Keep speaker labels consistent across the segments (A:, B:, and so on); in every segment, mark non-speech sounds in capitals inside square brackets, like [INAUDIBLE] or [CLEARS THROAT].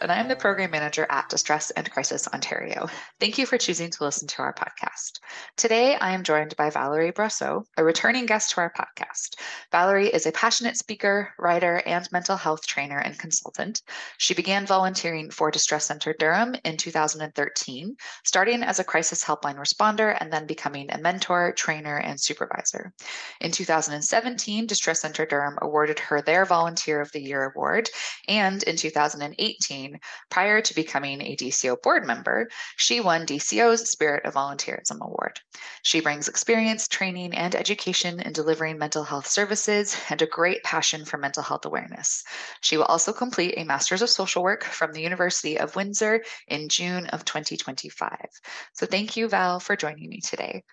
A: And I'm the program manager at Distress and Crisis Ontario. Thank you for choosing to listen to our podcast. Today, I am joined by Valéry Brosseau, a returning guest to our podcast. Valerie is a passionate speaker, writer, and mental health trainer and consultant. She began volunteering for Distress Center Durham in 2013, starting as a crisis helpline responder and then becoming a mentor, trainer, and supervisor. In 2017, Distress Center Durham awarded her their Volunteer of the Year award, and in 2018, prior to becoming a DCO board member, she won DCO's Spirit of Volunteerism Award. She brings experience, training, and education in delivering mental health services and a great passion for mental health awareness. She will also complete a Master's of Social Work from the University of Windsor in June of 2025. So thank you, Val, for joining me today.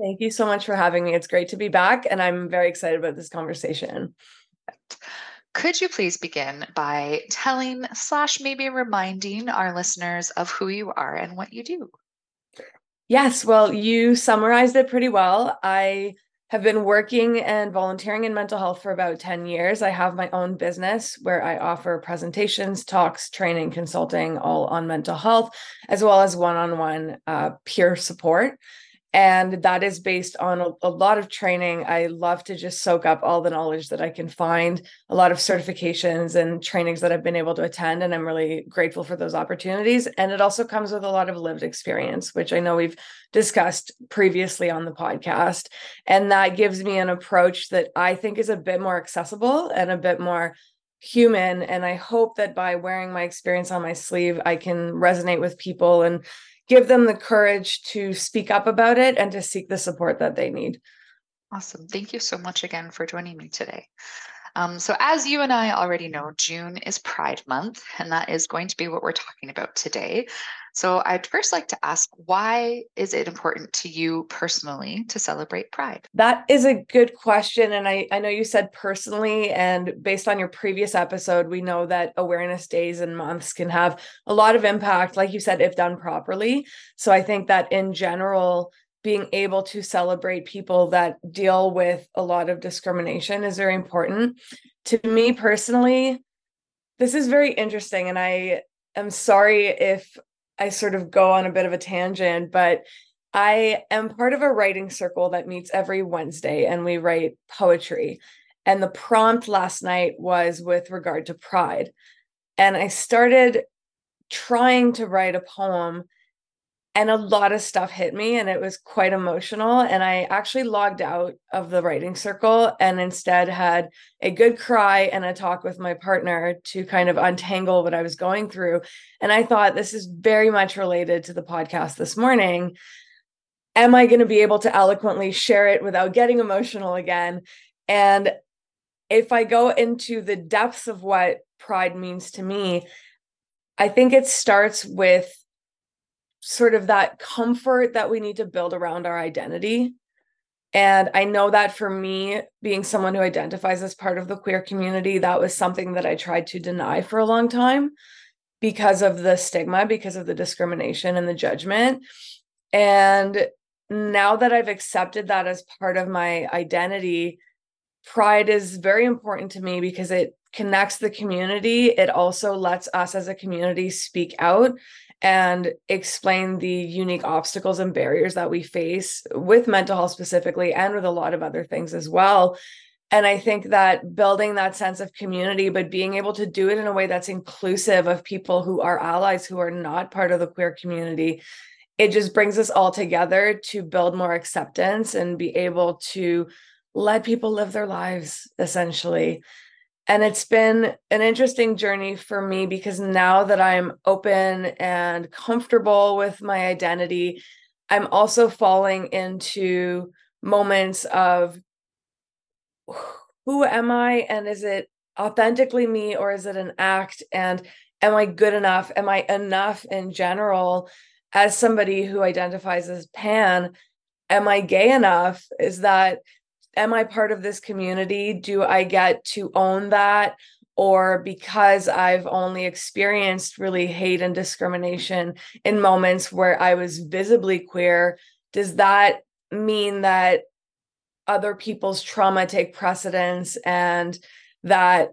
B: Thank you so much for having me. It's great to be back, and I'm very excited about this conversation.
A: Could you please begin by telling slash maybe reminding our listeners of who you are and what you do?
B: Yes, well, you summarized it pretty well. I have been working and volunteering in mental health for about 10 years. I have my own business where I offer presentations, talks, training, consulting, all on mental health, as well as one on one peer support and that is based on a, a, lot of training. I love to just soak up all the knowledge that i can find a lot of certifications and trainings that i've been able to attend and i'm really grateful for those opportunities. And it also comes with a lot of lived experience which i know we've discussed previously on the podcast. And that gives me an approach that i think is a bit more accessible and a bit more human. And i hope that by wearing my experience on my sleeve i can resonate with people and give them the courage to speak up about it and to seek the support that they need.
A: Awesome. Thank you so much again for joining me today. Um, so, as you and I already know, June is Pride Month, and that is going to be what we're talking about today. So, I'd first like to ask why is it important to you personally to celebrate Pride?
B: That is a good question. And I, I know you said personally, and based on your previous episode, we know that awareness days and months can have a lot of impact, like you said, if done properly. So, I think that in general, being able to celebrate people that deal with a lot of discrimination is very important. To me personally, this is very interesting. And I am sorry if I sort of go on a bit of a tangent, but I am part of a writing circle that meets every Wednesday and we write poetry. And the prompt last night was with regard to pride. And I started trying to write a poem and a lot of stuff hit me and it was quite emotional and i actually logged out of the writing circle and instead had a good cry and a talk with my partner to kind of untangle what i was going through and i thought this is very much related to the podcast this morning. Am i going to be able to eloquently share it without getting emotional again? And if i go into the depths of what pride means to me i think it starts with sort of that comfort that we need to build around our identity. And I know that for me, being someone who identifies as part of the queer community, that was something that I tried to deny for a long time because of the stigma, because of the discrimination and the judgment. And now that I've accepted that as part of my identity, pride is very important to me because it connects the community. It also lets us as a community speak out and explain the unique obstacles and barriers that we face with mental health specifically and with a lot of other things as well And I think that building that sense of community, but being able to do it in a way that's inclusive of people who are allies who are not part of the queer community, it just brings us all together to build more acceptance and be able to let people live their lives essentially. And it's been an interesting journey for me because now that I'm open and comfortable with my identity, I'm also falling into moments of who am I? And is it authentically me or is it an act? And am I good enough? Am I enough in general? As somebody who identifies as pan am I gay enough? Is that am I part of this community? Do I get to own that? Or because I've only experienced really hate and discrimination in moments where I was visibly queer, does that mean that other people's trauma take precedence and that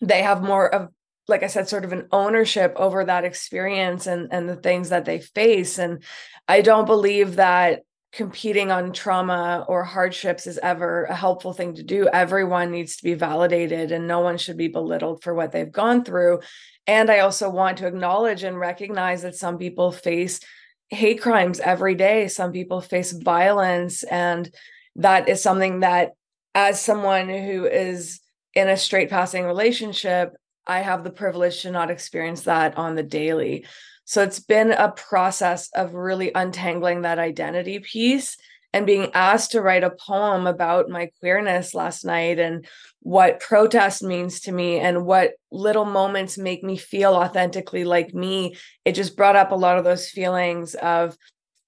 B: they have more of like i said sort of an ownership over that experience and and the things that they face? And i don't believe that competing on trauma or hardships is ever a helpful thing to do. Everyone needs to be validated and no one should be belittled for what they've gone through. And I also want to acknowledge and recognize that some people face hate crimes every day. Some people face violence. And that is something that, as someone who is in a straight passing relationship, I have the privilege to not experience that on the daily. So it's been a process of really untangling that identity piece and being asked to write a poem about my queerness last night and what protest means to me and what little moments make me feel authentically like me. It just brought up a lot of those feelings of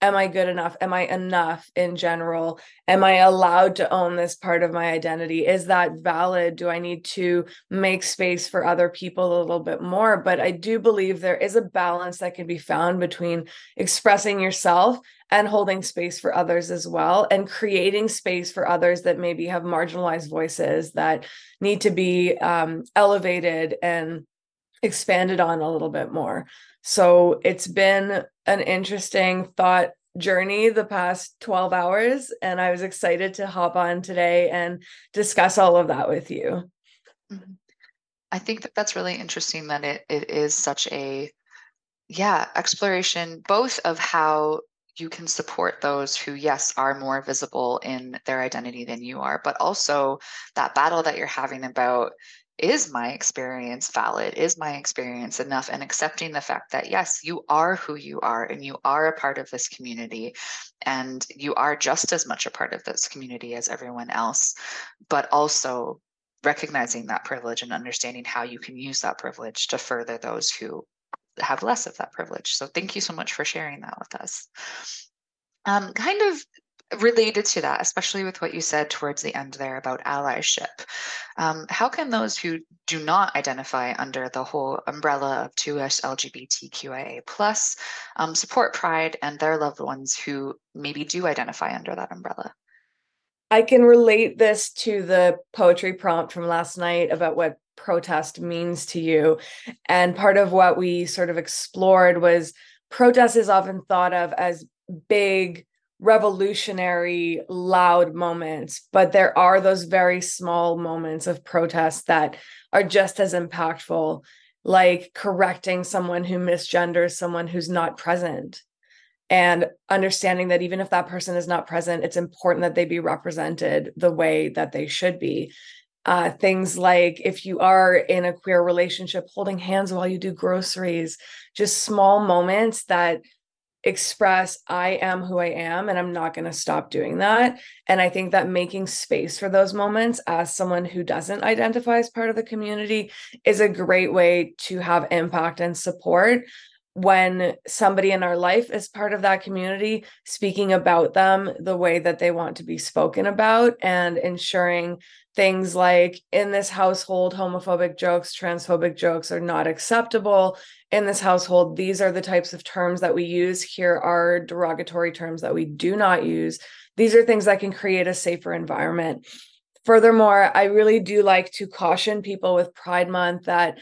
B: am I good enough? Am I enough in general? Am I allowed to own this part of my identity? Is that valid? Do I need to make space for other people a little bit more? But I do believe there is a balance that can be found between expressing yourself and holding space for others as well, and creating space for others that maybe have marginalized voices that need to be um, elevated and expanded on a little bit more. So it's been an interesting thought journey the past 12 hours. And I was excited to hop on today and discuss all of that with you.
A: Mm-hmm. I think that that's really interesting that it, it is such a, yeah, exploration both of how you can support those who, yes, are more visible in their identity than you are, but also that battle that you're having about is my experience valid? Is my experience enough? And accepting the fact that, yes, you are who you are and you are a part of this community and you are just as much a part of this community as everyone else, but also recognizing that privilege and understanding how you can use that privilege to further those who have less of that privilege. So, thank you so much for sharing that with us. Um, kind of related to that, especially with what you said towards the end there about allyship, um, how can those who do not identify under the whole umbrella of 2S LGBTQIA plus um, support Pride and their loved ones who maybe do identify under that umbrella?
B: I can relate this to the poetry prompt from last night about what protest means to you. And part of what we sort of explored was protest is often thought of as big revolutionary loud moments but there are those very small moments of protest that are just as impactful like correcting someone who misgenders someone who's not present and understanding that even if that person is not present it's important that they be represented the way that they should be. Uh, things like if you are in a queer relationship holding hands while you do groceries just small moments that express I am who I am and I'm not going to stop doing that. And I think that making space for those moments as someone who doesn't identify as part of the community is a great way to have impact and support when somebody in our life is part of that community, speaking about them the way that they want to be spoken about and ensuring things like in this household, homophobic jokes, transphobic jokes are not acceptable. In this household, these are the types of terms that we use. Here are derogatory terms that we do not use. These are things that can create a safer environment. Furthermore, I really do like to caution people with Pride Month that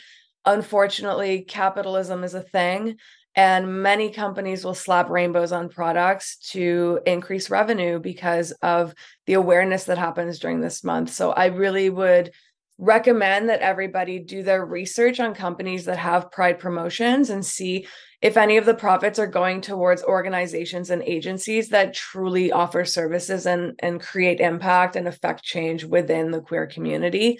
B: unfortunately capitalism is a thing And many companies will slap rainbows on products to increase revenue because of the awareness that happens during this month. So I really would recommend that everybody do their research on companies that have pride promotions and see if any of the profits are going towards organizations and agencies that truly offer services and and create impact and affect change within the queer community.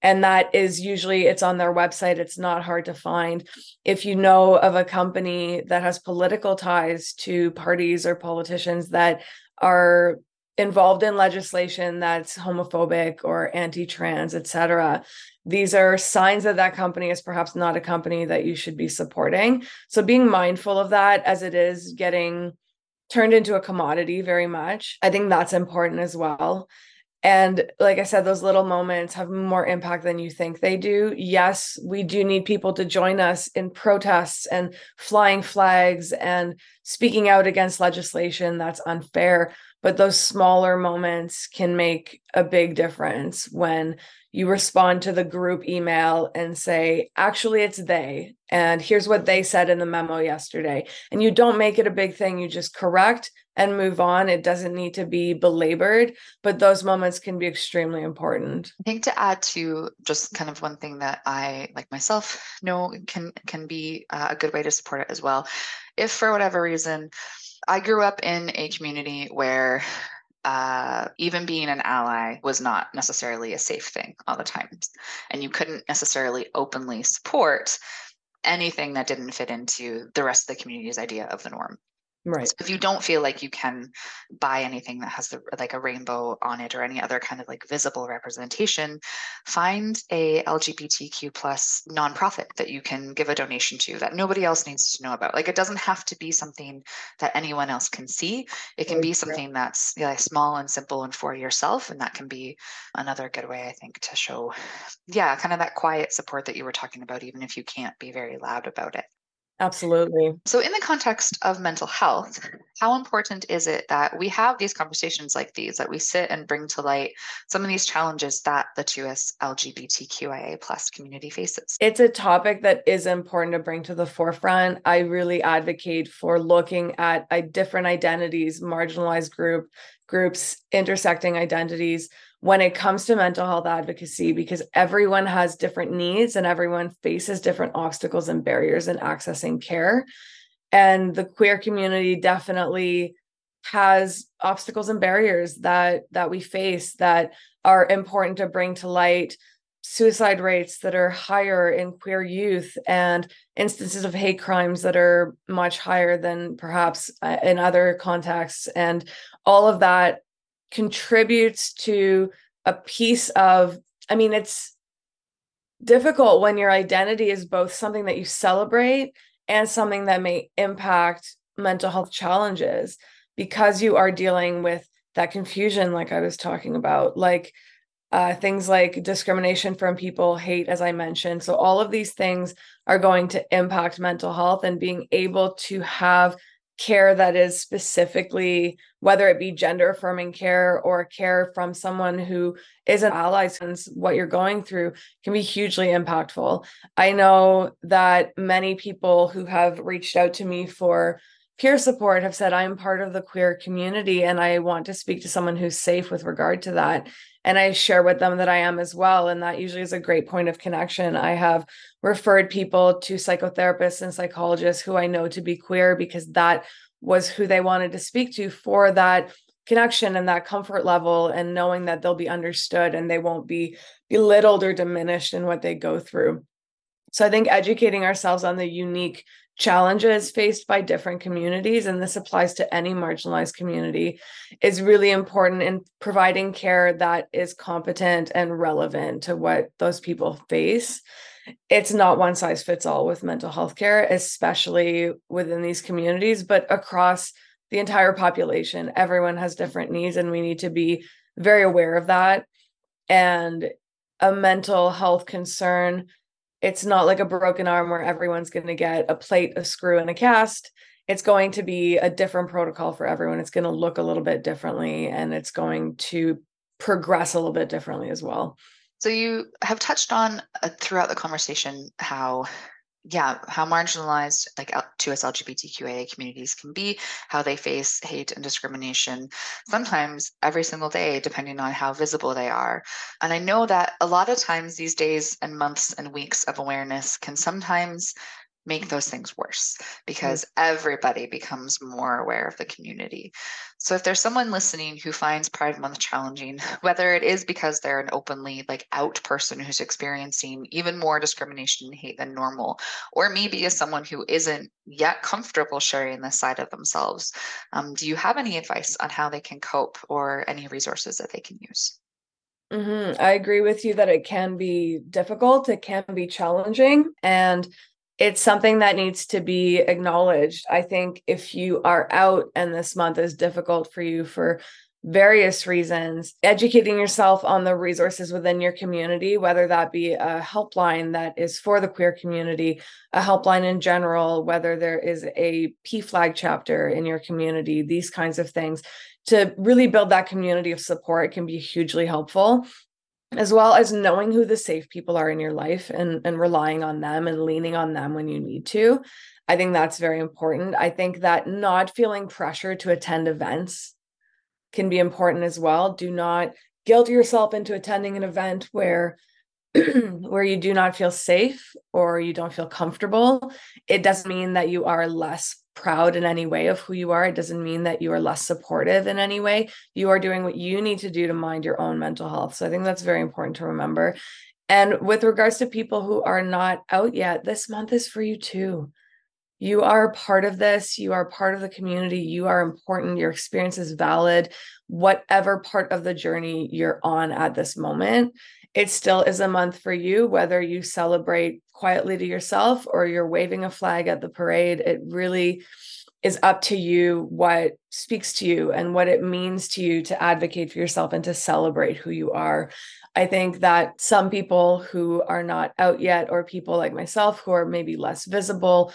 B: And that is usually it's on their website. It's not hard to find. If you know of a company that has political ties to parties or politicians that are involved in legislation that's homophobic or anti-trans etc these are signs that that company is perhaps not a company that you should be supporting. So being mindful of that as it is getting turned into a commodity very much i think that's important as well and like I said, those little moments have more impact than you think they do. Yes, we do need people to join us in protests and flying flags and speaking out against legislation that's unfair. But those smaller moments can make a big difference when you respond to the group email and say, actually, it's they. And here's what they said in the memo yesterday. And you don't make it a big thing, you just correct and move on. It doesn't need to be belabored, but those moments can be extremely important.
A: I think to add to just kind of one thing that I, like myself, know can can be uh, a good way to support it as well. If for whatever reason, I grew up in a community where uh, even being an ally was not necessarily a safe thing all the time. And you couldn't necessarily openly support anything that didn't fit into the rest of the community's idea of the norm.
B: Right.
A: So if you don't feel like you can buy anything that has the like a rainbow on it or any other kind of like visible representation, find a LGBTQ plus nonprofit that you can give a donation to that nobody else needs to know about. Like it doesn't have to be something that anyone else can see. It can be something that's yeah, small and simple and for yourself. And that can be another good way, I think, to show, yeah, kind of that quiet support that you were talking about, even if you can't be very loud about it.
B: Absolutely.
A: So, in the context of mental health, how important is it that we have these conversations like these, that we sit and bring to light some of these challenges that the 2S LGBTQIA plus community faces?
B: It's a topic that is important to bring to the forefront. I really advocate for looking at a different identities, marginalized group groups, intersecting identities when it comes to mental health advocacy because everyone has different needs and everyone faces different obstacles and barriers in accessing care. And the queer community definitely has obstacles and barriers that that we face that are important to bring to light suicide rates that are higher in queer youth and instances of hate crimes that are much higher than perhaps uh, in other contexts. And all of that contributes to a piece of i mean it's difficult when your identity is both something that you celebrate and something that may impact mental health challenges because you are dealing with that confusion like i was talking about. Like uh, things like discrimination from people hate as i mentioned. So all of these things are going to impact mental health and being able to have care that is specifically whether it be gender affirming care or care from someone who is an ally since what you're going through can be hugely impactful. I know that many people who have reached out to me for peer support have said i'm part of the queer community and i want to speak to someone who's safe with regard to that and I share with them that I am as well. And that usually is a great point of connection. I have referred people to psychotherapists and psychologists who I know to be queer because that was who they wanted to speak to for that connection and that comfort level and knowing that they'll be understood and they won't be belittled or diminished in what they go through. So I think educating ourselves on the unique challenges faced by different communities, and this applies to any marginalized community, is really important in providing care that is competent and relevant to what those people face. It's not one size fits all with mental health care, especially within these communities, but across the entire population. Everyone has different needs, and we need to be very aware of that. And a mental health concern it's not like a broken arm where everyone's going to get a plate, a screw, and a cast. It's going to be a different protocol for everyone. It's going to look a little bit differently and it's going to progress a little bit differently as well.
A: So, you have touched on uh, throughout the conversation how yeah, how marginalized like 2S LGBTQIA communities can be, how they face hate and discrimination, sometimes every single day, depending on how visible they are. And I know that a lot of times these days and months and weeks of awareness can sometimes make those things worse because mm-hmm. everybody becomes more aware of the community. So if there's someone listening who finds Pride Month challenging, [LAUGHS] whether it is because they're an openly like out person who's experiencing even more discrimination and hate than normal, or maybe as someone who isn't yet comfortable sharing this side of themselves, um, do you have any advice on how they can cope or any resources that they can use?
B: Mm-hmm. I agree with you that it can be difficult, it can be challenging. And it's something that needs to be acknowledged. I think if you are out and this month is difficult for you for various reasons, educating yourself on the resources within your community, whether that be a helpline that is for the queer community, a helpline in general, whether there is a PFLAG chapter in your community, these kinds of things, to really build that community of support can be hugely helpful as well as knowing who the safe people are in your life and and relying on them and leaning on them when you need to i think that's very important. I think that not feeling pressure to attend events can be important as well. Do not guilt yourself into attending an event where [CLEARS THROAT] where you do not feel safe or you don't feel comfortable. It doesn't mean that you are less proud in any way of who you are. It doesn't mean that you are less supportive in any way. You are doing what you need to do to mind your own mental health. So I think that's very important to remember. And with regards to people who are not out yet, this month is for you too. You are part of this. You are part of the community. You are important. Your experience is valid. Whatever part of the journey you're on at this moment, it still is a month for you, whether you celebrate quietly to yourself or you're waving a flag at the parade. It really is up to you what speaks to you and what it means to you to advocate for yourself and to celebrate who you are. I think that some people who are not out yet, or people like myself who are maybe less visible,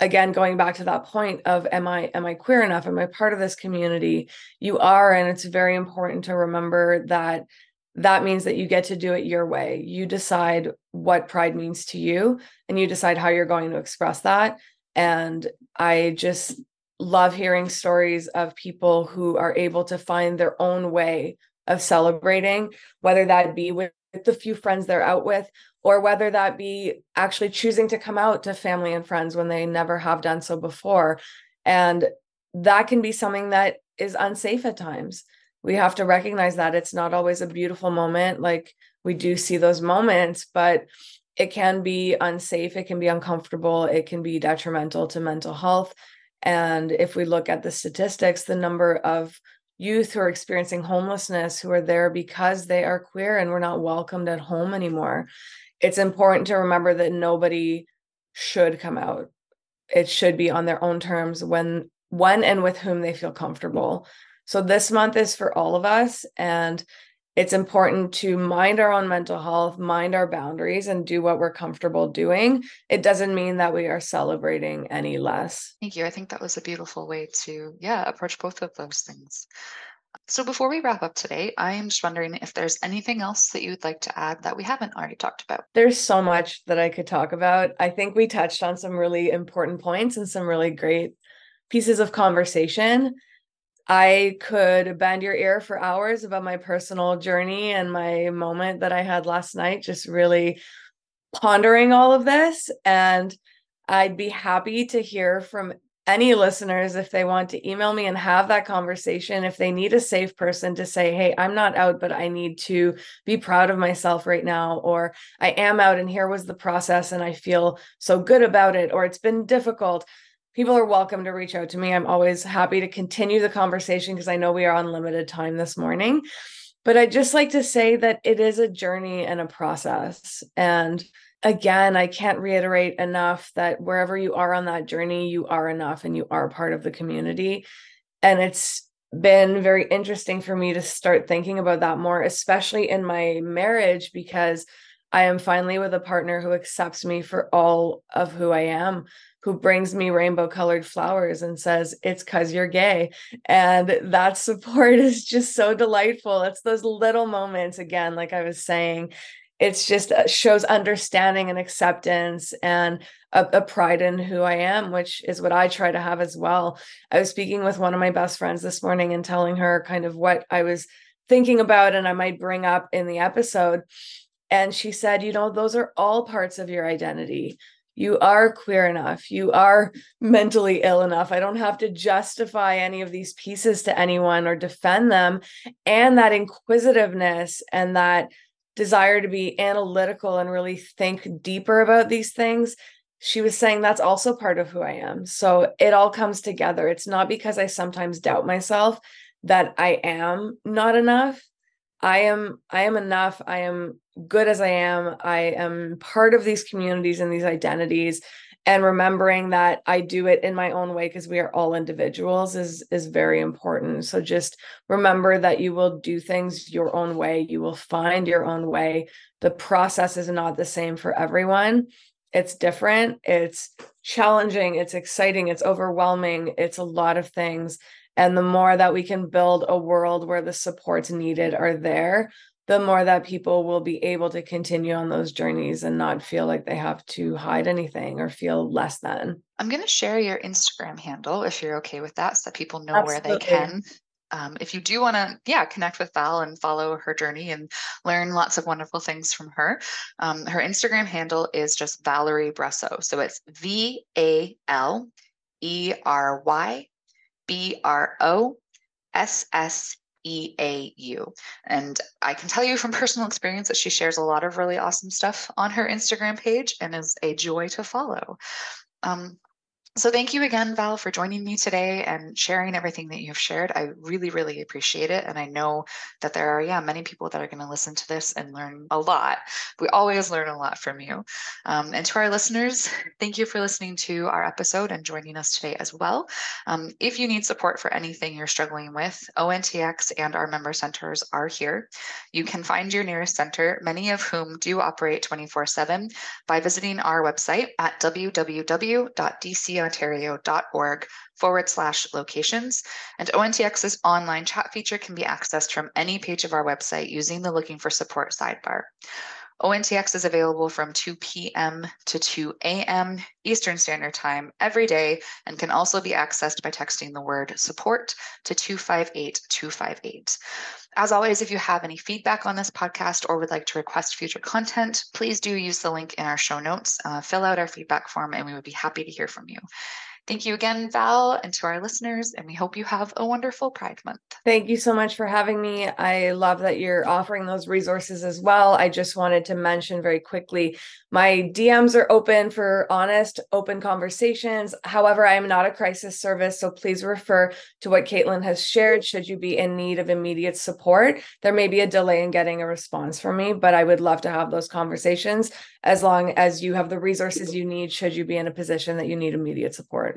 B: again going back to that point of am i am i queer enough am i part of this community you are and it's very important to remember that that means that you get to do it your way. You decide what pride means to you and you decide how you're going to express that. And I just love hearing stories of people who are able to find their own way of celebrating, whether that be with the few friends they're out with, or whether that be actually choosing to come out to family and friends when they never have done so before. And that can be something that is unsafe at times we have to recognize that it's not always a beautiful moment like we do see those moments but it can be unsafe it can be uncomfortable it can be detrimental to mental health. And if we look at the statistics the number of youth who are experiencing homelessness who are there because they are queer and we're not welcomed at home anymore it's important to remember that nobody should come out. It should be on their own terms when when and with whom they feel comfortable so this month is for all of us. And it's important to mind our own mental health, mind our boundaries, and do what we're comfortable doing. It doesn't mean that we are celebrating any less.
A: Thank you. I think that was a beautiful way to, yeah, approach both of those things. So before we wrap up today, I am just wondering if there's anything else that you'd like to add that we haven't already talked about.
B: There's so much that I could talk about. I think we touched on some really important points and some really great pieces of conversation. I could bend your ear for hours about my personal journey and my moment that I had last night, just really pondering all of this. And I'd be happy to hear from any listeners if they want to email me and have that conversation. If they need a safe person to say, Hey, I'm not out, but I need to be proud of myself right now, or I am out and here was the process and I feel so good about it, or it's been difficult people are welcome to reach out to me. I'm always happy to continue the conversation because I know we are on limited time this morning. But I'd just like to say that it is a journey and a process. And again, I can't reiterate enough that wherever you are on that journey, you are enough and you are part of the community. And it's been very interesting for me to start thinking about that more, especially in my marriage, because I am finally with a partner who accepts me for all of who I am, who brings me rainbow colored flowers and says, It's because you're gay. And that [LAUGHS] support is just so delightful. It's those little moments, again, like I was saying, it's just uh, shows understanding and acceptance and a, a, pride in who I am, which is what I try to have as well. I was speaking with one of my best friends this morning and telling her kind of what I was thinking about and I might bring up in the episode. And she said, you know, those are all parts of your identity. You are queer enough. You are mentally ill enough. I don't have to justify any of these pieces to anyone or defend them. And that inquisitiveness and that desire to be analytical and really think deeper about these things she was saying that's also part of who I am. So it all comes together. It's not because I sometimes doubt myself that I am not enough. I am I am enough. I am good as I am. I am part of these communities and these identities and remembering that I do it in my own way because we are all individuals is is very important. So just remember that you will do things your own way. You will find your own way. The process is not the same for everyone it's different, it's challenging, it's exciting, it's overwhelming, it's a lot of things. And the more that we can build a world where the supports needed are there, the more that people will be able to continue on those journeys and not feel like they have to hide anything or feel less than.
A: I'm going to share your Instagram handle if you're okay with that so that people know Absolutely. where they can um, if you do want to, yeah, connect with Val and follow her journey and learn lots of wonderful things from her, um, her Instagram handle is just Valéry Brosseau. So it's V A L E R Y B R O S S E A U. And I can tell you from personal experience that she shares a lot of really awesome stuff on her Instagram page and is a joy to follow. Um, so thank you again, Val, for joining me today and sharing everything that you've shared. I really, really appreciate it. And I know that there are, yeah, many people that are going to listen to this and learn a lot. We always learn a lot from you. Um, and to our listeners, thank you for listening to our episode and joining us today as well. Um, if you need support for anything you're struggling with, ONTX and our member centers are here. You can find your nearest center, many of whom do operate 24 7, by visiting our website at www.dci ontario.org forward slash locations. And ONTX's online chat feature can be accessed from any page of our website using the looking for support sidebar. ONTX is available from 2 p.m. to 2 a.m. Eastern Standard Time every day and can also be accessed by texting the word support to 258 258. As always, if you have any feedback on this podcast or would like to request future content, please do use the link in our show notes, uh, fill out our feedback form, and we would be happy to hear from you. Thank you again, Val, and to our listeners, and we hope you have a wonderful Pride Month.
B: Thank you so much for having me. I love that you're offering those resources as well. I just wanted to mention very quickly my DMs are open for honest, open conversations. However, I am not a crisis service, so please refer to what Caitlin has shared should you be in need of immediate support. There may be a delay in getting a response from me, but I would love to have those conversations as long as you have the resources you need should you be in a position that you need immediate support.